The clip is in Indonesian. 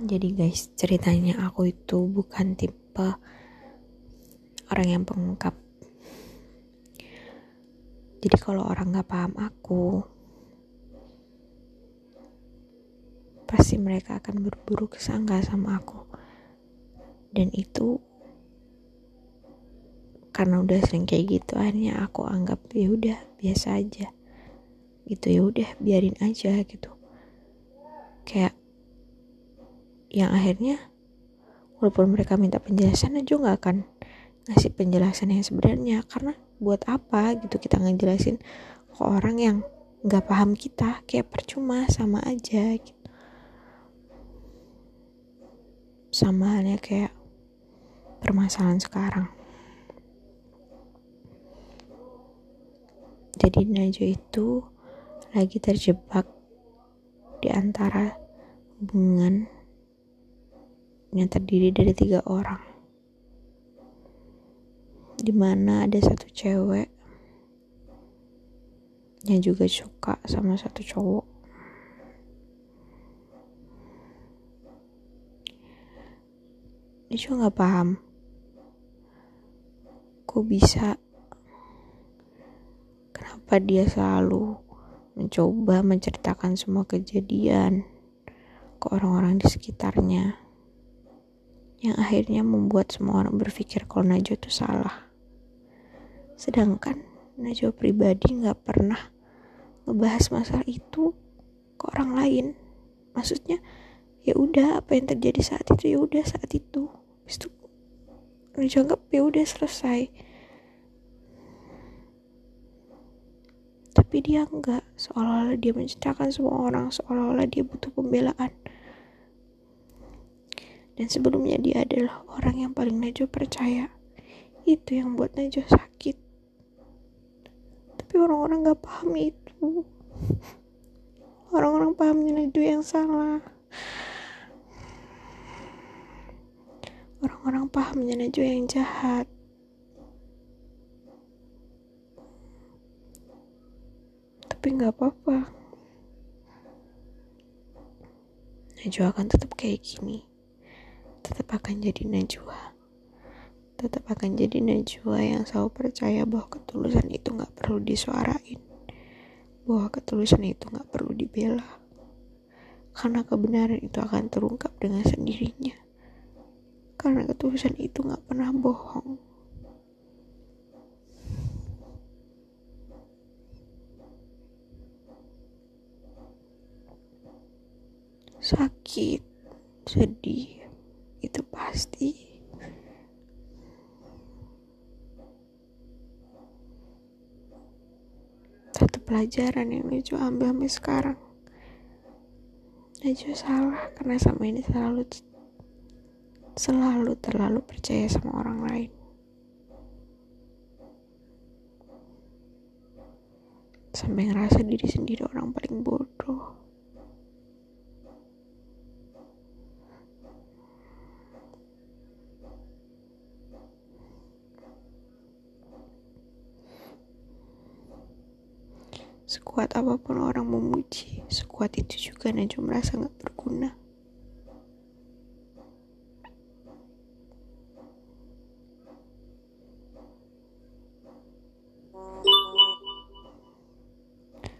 Jadi guys, ceritanya aku itu bukan tipe orang yang pengungkap. Jadi kalau orang gak paham aku, pasti mereka akan berburu kesangka sama aku. Dan itu karena udah sering kayak gitu, akhirnya aku anggap ya udah biasa aja. Gitu ya udah biarin aja gitu. Kayak yang akhirnya walaupun mereka minta penjelasan aja nggak akan ngasih penjelasan yang sebenarnya. Karena buat apa gitu kita ngejelasin ke orang yang nggak paham kita kayak percuma sama aja gitu. Sama halnya kayak permasalahan sekarang. Jadi Najwa itu lagi terjebak di antara hubungan yang terdiri dari tiga orang. Di mana ada satu cewek yang juga suka sama satu cowok. Dia juga nggak paham kok bisa kenapa dia selalu mencoba menceritakan semua kejadian ke orang-orang di sekitarnya yang akhirnya membuat semua orang berpikir kalau Najwa itu salah. Sedangkan Najwa pribadi nggak pernah ngebahas masalah itu ke orang lain. Maksudnya ya udah apa yang terjadi saat itu ya udah saat itu. Habis itu Najwa anggap ya udah selesai. Tapi dia enggak, seolah-olah dia menceritakan semua orang, seolah-olah dia butuh pembelaan dan sebelumnya dia adalah orang yang paling Najwa percaya. Itu yang buat Najwa sakit. Tapi orang-orang gak paham itu. Orang-orang pahamnya Najwa yang salah. Orang-orang pahamnya Najwa yang jahat. Tapi gak apa-apa. Najwa akan tetap kayak gini tetap akan jadi Najwa. Tetap akan jadi Najwa yang selalu percaya bahwa ketulusan itu gak perlu disuarain. Bahwa ketulusan itu gak perlu dibela. Karena kebenaran itu akan terungkap dengan sendirinya. Karena ketulusan itu gak pernah bohong. Sakit sedih itu pasti. Satu pelajaran yang Najwa ambil sampai sekarang. Najwa salah karena sama ini selalu selalu terlalu percaya sama orang lain. Sampai ngerasa diri sendiri orang paling bodoh Sekuat apa pun orang memuji, sekuat itu juga Najwa merasa gak berguna.